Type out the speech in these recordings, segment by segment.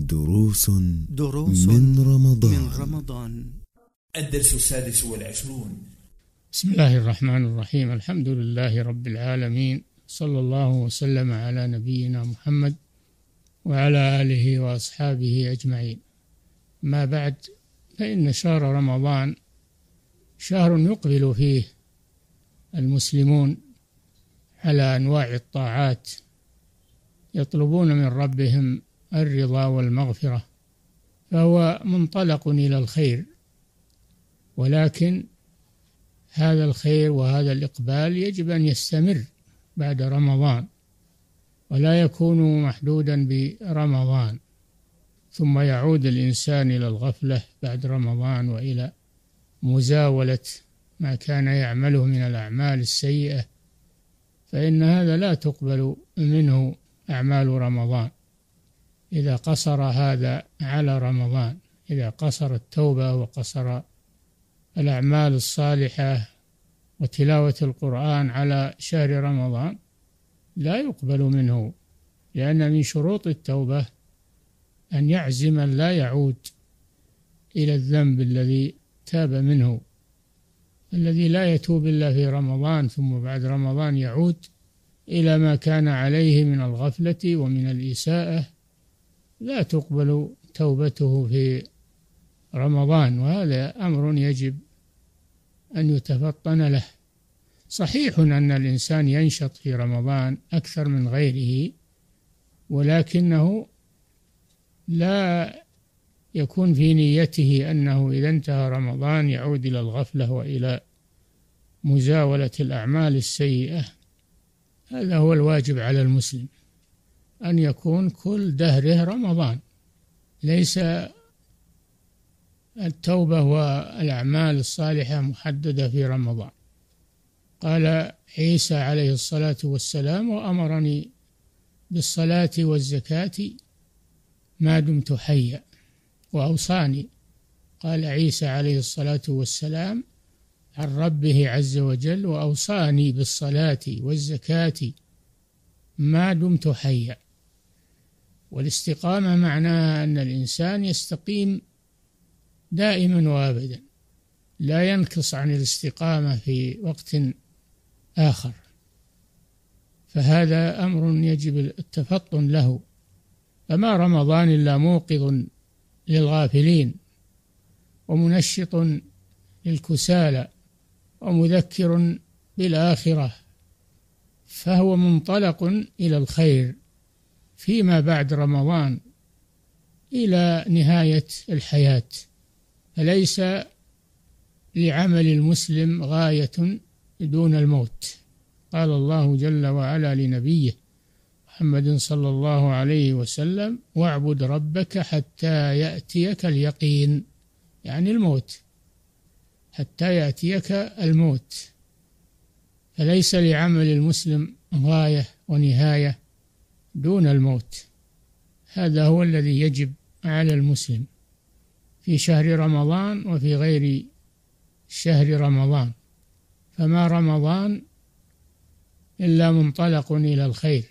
دروس دروس من رمضان. من رمضان. الدرس السادس والعشرون. بسم الله الرحمن الرحيم. الحمد لله رب العالمين. صلى الله وسلم على نبينا محمد وعلى آله وأصحابه أجمعين. ما بعد فإن شهر رمضان شهر يقبل فيه المسلمون على أنواع الطاعات يطلبون من ربهم الرضا والمغفرة فهو منطلق إلى الخير. ولكن هذا الخير وهذا الإقبال يجب أن يستمر بعد رمضان ولا يكون محدودا برمضان. ثم يعود الإنسان إلى الغفلة بعد رمضان وإلى مزاولة ما كان يعمله من الأعمال السيئة فإن هذا لا تقبل منه أعمال رمضان. إذا قصر هذا على رمضان إذا قصر التوبة وقصر الأعمال الصالحة وتلاوة القرآن على شهر رمضان لا يقبل منه لأن من شروط التوبة أن يعزم لا يعود إلى الذنب الذي تاب منه. الذي لا يتوب إلا في رمضان ثم بعد رمضان يعود إلى ما كان عليه من الغفلة ومن الإساءة لا تقبل توبته في رمضان وهذا أمر يجب أن يتفطن له. صحيح أن الإنسان ينشط في رمضان أكثر من غيره ولكنه لا يكون في نيته أنه إذا انتهى رمضان يعود إلى الغفلة وإلى مزاولة الأعمال السيئة. هذا هو الواجب على المسلم. أن يكون كل دهره رمضان. ليس التوبة والأعمال الصالحة محددة في رمضان. قال عيسى عليه الصلاة والسلام وأمرني بالصلاة والزكاة ما دمت حيا وأوصاني. قال عيسى عليه الصلاة والسلام عن ربه عز وجل وأوصاني بالصلاة والزكاة ما دمت حيا. والاستقامة معناها أن الإنسان يستقيم دائما وابدا لا ينكص عن الاستقامة في وقت آخر. فهذا أمر يجب التفطن له. فما رمضان إلا موقظ للغافلين ومنشط للكسالى ومذكر بالآخرة فهو منطلق إلى الخير. فيما بعد رمضان إلى نهاية الحياة فليس لعمل المسلم غاية دون الموت. قال الله جل وعلا لنبيه محمد صلى الله عليه وسلم واعبد ربك حتى يأتيك اليقين يعني الموت. حتى يأتيك الموت. فليس لعمل المسلم غاية ونهاية دون الموت. هذا هو الذي يجب على المسلم في شهر رمضان وفي غير شهر رمضان. فما رمضان إلا منطلق إلى الخير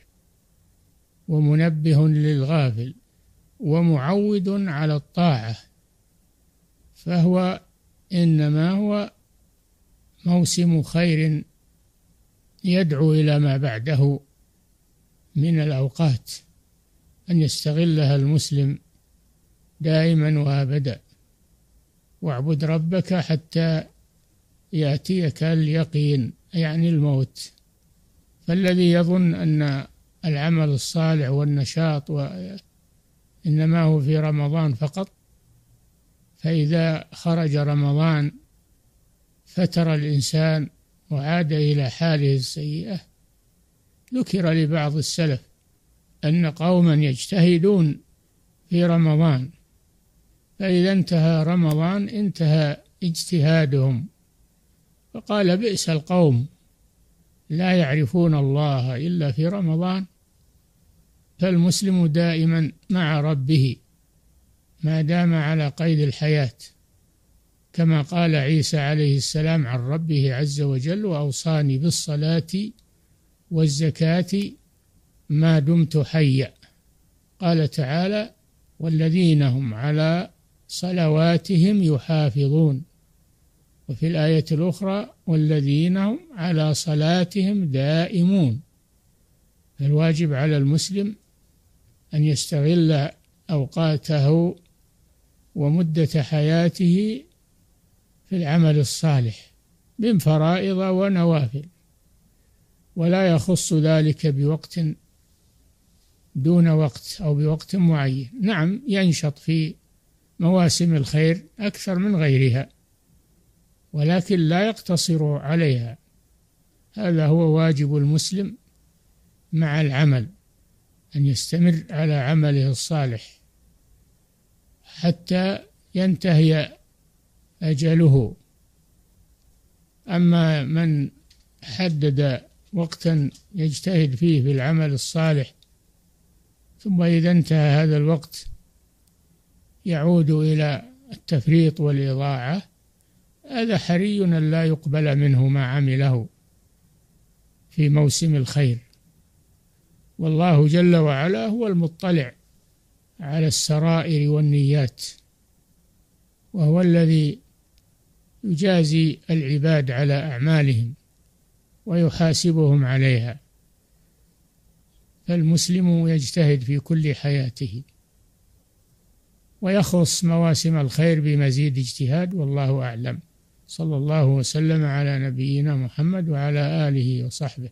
ومنبه للغافل ومعود على الطاعة. فهو إنما هو موسم خير يدعو إلى ما بعده. من الأوقات أن يستغلها المسلم دائما وابدا. واعبد ربك حتى يأتيك اليقين يعني الموت. فالذي يظن أن العمل الصالح والنشاط إنما هو في رمضان فقط فإذا خرج رمضان فتر الإنسان وعاد إلى حاله السيئة. ذكر لبعض السلف أن قوما يجتهدون في رمضان فإذا انتهى رمضان انتهى اجتهادهم. فقال بئس القوم لا يعرفون الله إلا في رمضان فالمسلم دائما مع ربه ما دام على قيد الحياة. كما قال عيسى عليه السلام عن ربه عز وجل وأوصاني بالصلاة والزكاة ما دمت حيا. قال تعالى والذين هم على صلواتهم يحافظون. وفي الآية الأخرى والذين هم على صلاتهم دائمون. الواجب على المسلم أن يستغل أوقاته ومدة حياته في العمل الصالح من فرائض ونوافل. ولا يخص ذلك بوقت دون وقت أو بوقت معين. نعم ينشط في مواسم الخير أكثر من غيرها ولكن لا يقتصر عليها. هذا هو واجب المسلم مع العمل أن يستمر على عمله الصالح حتى ينتهي أجله. أما من حدد وقتا يجتهد فيه في العمل الصالح ثم إذا انتهى هذا الوقت يعود إلى التفريط والإضاعة. هذا حري أن لا يقبل منه ما عمله في موسم الخير. والله جل وعلا هو المطلع على السرائر والنيات وهو الذي يجازي العباد على أعمالهم. ويحاسبهم عليها. فالمسلم يجتهد في كل حياته ويخص مواسم الخير بمزيد اجتهاد والله أعلم. صلى الله وسلم على نبينا محمد وعلى آله وصحبه.